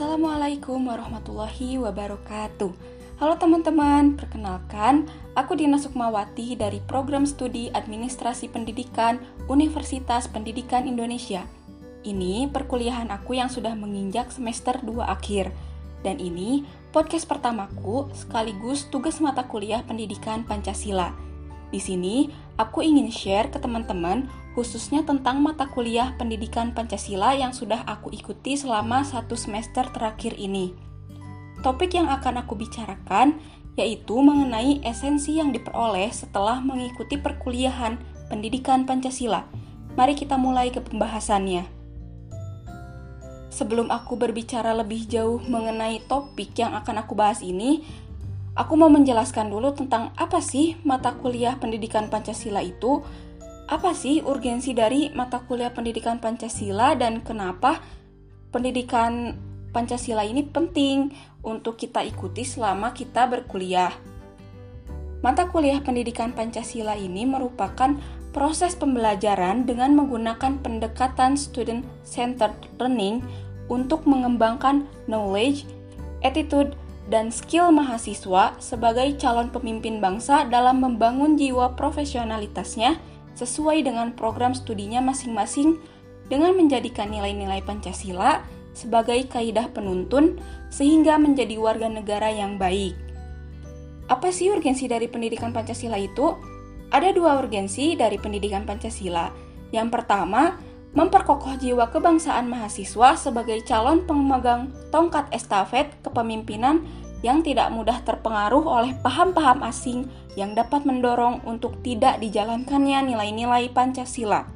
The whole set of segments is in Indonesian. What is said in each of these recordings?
Assalamualaikum warahmatullahi wabarakatuh. Halo teman-teman, perkenalkan, aku Dina Sukmawati dari Program Studi Administrasi Pendidikan Universitas Pendidikan Indonesia. Ini perkuliahan aku yang sudah menginjak semester 2 akhir. Dan ini podcast pertamaku sekaligus tugas mata kuliah Pendidikan Pancasila. Di sini, aku ingin share ke teman-teman khususnya tentang mata kuliah pendidikan Pancasila yang sudah aku ikuti selama satu semester terakhir ini. Topik yang akan aku bicarakan yaitu mengenai esensi yang diperoleh setelah mengikuti perkuliahan pendidikan Pancasila. Mari kita mulai ke pembahasannya. Sebelum aku berbicara lebih jauh mengenai topik yang akan aku bahas ini, aku mau menjelaskan dulu tentang apa sih mata kuliah pendidikan Pancasila itu apa sih urgensi dari mata kuliah pendidikan Pancasila dan kenapa pendidikan Pancasila ini penting untuk kita ikuti selama kita berkuliah. Mata kuliah pendidikan Pancasila ini merupakan proses pembelajaran dengan menggunakan pendekatan student centered learning untuk mengembangkan knowledge, attitude, dan skill mahasiswa sebagai calon pemimpin bangsa dalam membangun jiwa profesionalitasnya sesuai dengan program studinya masing-masing dengan menjadikan nilai-nilai Pancasila sebagai kaidah penuntun sehingga menjadi warga negara yang baik. Apa sih urgensi dari pendidikan Pancasila itu? Ada dua urgensi dari pendidikan Pancasila. Yang pertama, memperkokoh jiwa kebangsaan mahasiswa sebagai calon pemegang tongkat estafet kepemimpinan yang tidak mudah terpengaruh oleh paham-paham asing yang dapat mendorong untuk tidak dijalankannya nilai-nilai Pancasila.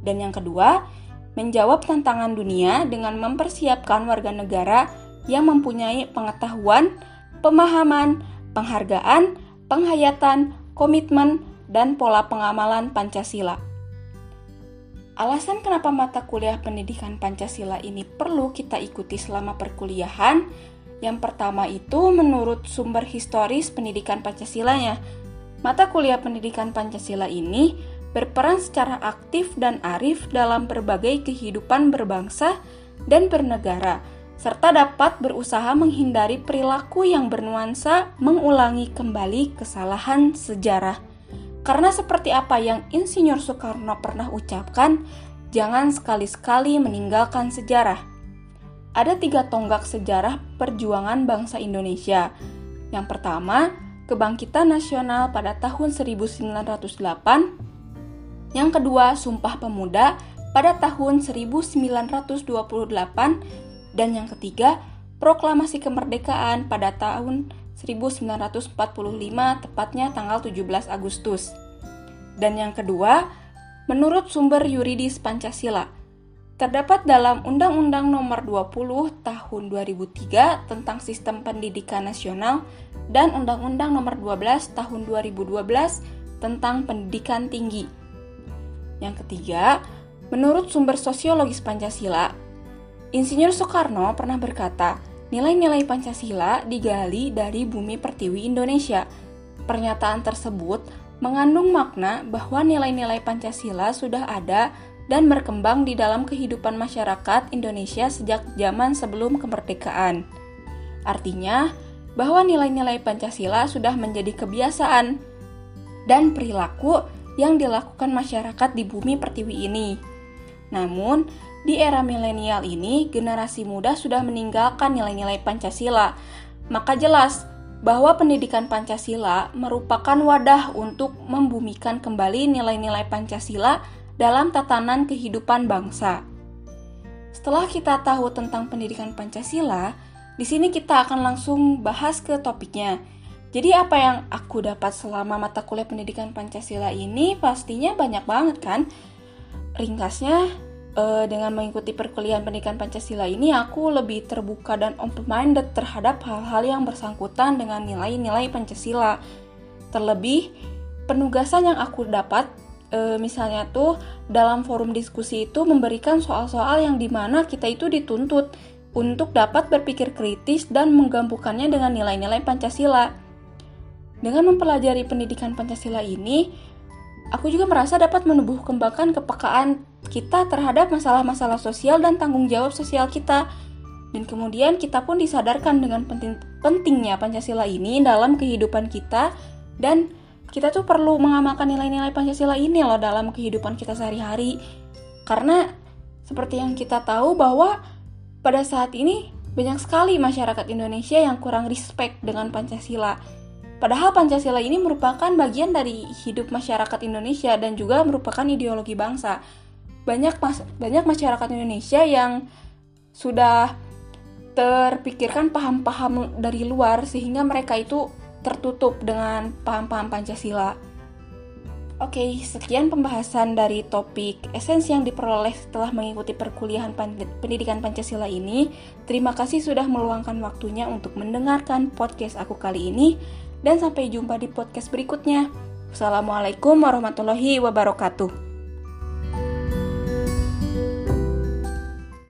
Dan yang kedua, menjawab tantangan dunia dengan mempersiapkan warga negara yang mempunyai pengetahuan, pemahaman, penghargaan, penghayatan, komitmen, dan pola pengamalan Pancasila. Alasan kenapa mata kuliah pendidikan Pancasila ini perlu kita ikuti selama perkuliahan yang pertama itu menurut sumber historis pendidikan Pancasilanya. Mata kuliah pendidikan Pancasila ini berperan secara aktif dan arif dalam berbagai kehidupan berbangsa dan bernegara, serta dapat berusaha menghindari perilaku yang bernuansa mengulangi kembali kesalahan sejarah. Karena seperti apa yang Insinyur Soekarno pernah ucapkan, jangan sekali-sekali meninggalkan sejarah ada tiga tonggak sejarah perjuangan bangsa Indonesia. Yang pertama, kebangkitan nasional pada tahun 1908. Yang kedua, Sumpah Pemuda pada tahun 1928 dan yang ketiga, Proklamasi Kemerdekaan pada tahun 1945 tepatnya tanggal 17 Agustus. Dan yang kedua, menurut sumber yuridis Pancasila, terdapat dalam Undang-Undang Nomor 20 Tahun 2003 tentang Sistem Pendidikan Nasional dan Undang-Undang Nomor 12 Tahun 2012 tentang Pendidikan Tinggi. Yang ketiga, menurut sumber sosiologis Pancasila, Insinyur Soekarno pernah berkata, nilai-nilai Pancasila digali dari bumi pertiwi Indonesia. Pernyataan tersebut mengandung makna bahwa nilai-nilai Pancasila sudah ada dan berkembang di dalam kehidupan masyarakat Indonesia sejak zaman sebelum kemerdekaan. Artinya, bahwa nilai-nilai Pancasila sudah menjadi kebiasaan dan perilaku yang dilakukan masyarakat di bumi pertiwi ini. Namun, di era milenial ini, generasi muda sudah meninggalkan nilai-nilai Pancasila. Maka jelas bahwa pendidikan Pancasila merupakan wadah untuk membumikan kembali nilai-nilai Pancasila dalam tatanan kehidupan bangsa. Setelah kita tahu tentang pendidikan Pancasila, di sini kita akan langsung bahas ke topiknya. Jadi apa yang aku dapat selama mata kuliah pendidikan Pancasila ini pastinya banyak banget kan? Ringkasnya, eh, dengan mengikuti perkuliahan pendidikan Pancasila ini aku lebih terbuka dan open-minded terhadap hal-hal yang bersangkutan dengan nilai-nilai Pancasila. Terlebih, penugasan yang aku dapat e, misalnya tuh dalam forum diskusi itu memberikan soal-soal yang di mana kita itu dituntut untuk dapat berpikir kritis dan menggabungkannya dengan nilai-nilai Pancasila. Dengan mempelajari pendidikan Pancasila ini, aku juga merasa dapat menumbuh kembangkan kepekaan kita terhadap masalah-masalah sosial dan tanggung jawab sosial kita. Dan kemudian kita pun disadarkan dengan penting, pentingnya Pancasila ini dalam kehidupan kita dan kita tuh perlu mengamalkan nilai-nilai Pancasila ini loh dalam kehidupan kita sehari-hari. Karena seperti yang kita tahu bahwa pada saat ini banyak sekali masyarakat Indonesia yang kurang respect dengan Pancasila. Padahal Pancasila ini merupakan bagian dari hidup masyarakat Indonesia dan juga merupakan ideologi bangsa. Banyak mas banyak masyarakat Indonesia yang sudah terpikirkan paham-paham dari luar sehingga mereka itu tertutup dengan paham-paham Pancasila. Oke, sekian pembahasan dari topik esensi yang diperoleh setelah mengikuti perkuliahan pendidikan Pancasila ini. Terima kasih sudah meluangkan waktunya untuk mendengarkan podcast aku kali ini dan sampai jumpa di podcast berikutnya. Wassalamualaikum warahmatullahi wabarakatuh.